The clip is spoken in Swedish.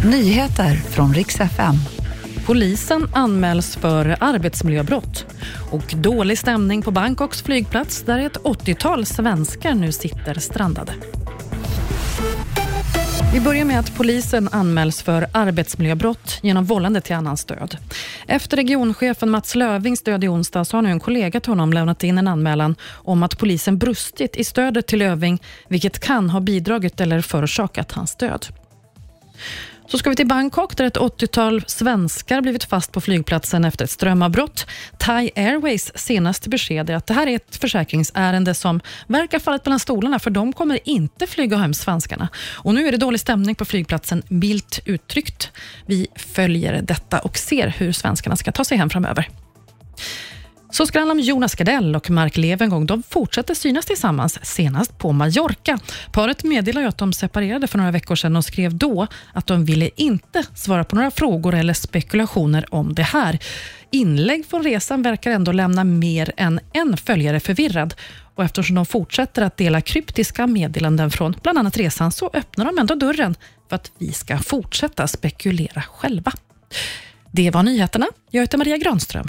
Nyheter från riks FM. Polisen anmäls för arbetsmiljöbrott och dålig stämning på Bangkoks flygplats där ett 80-tal svenskar nu sitter strandade. Vi börjar med att polisen anmäls för arbetsmiljöbrott genom vållande till annans död. Efter regionchefen Mats Lövings död i onsdags har nu en kollega till honom lämnat in en anmälan om att polisen brustit i stödet till Löving, vilket kan ha bidragit eller förorsakat hans död. Så ska vi till Bangkok där ett 80-tal svenskar blivit fast på flygplatsen efter ett strömavbrott. Thai Airways senaste besked är att det här är ett försäkringsärende som verkar fallit mellan stolarna för de kommer inte flyga hem svenskarna. Och nu är det dålig stämning på flygplatsen, milt uttryckt. Vi följer detta och ser hur svenskarna ska ta sig hem framöver. Så ska det handla om Jonas Gardell och Mark Levengood. De fortsätter synas tillsammans, senast på Mallorca. Paret meddelade att de separerade för några veckor sedan och skrev då att de ville inte svara på några frågor eller spekulationer om det här. Inlägg från resan verkar ändå lämna mer än en följare förvirrad. Och eftersom de fortsätter att dela kryptiska meddelanden från bland annat resan så öppnar de ändå dörren för att vi ska fortsätta spekulera själva. Det var nyheterna. Jag heter Maria Granström.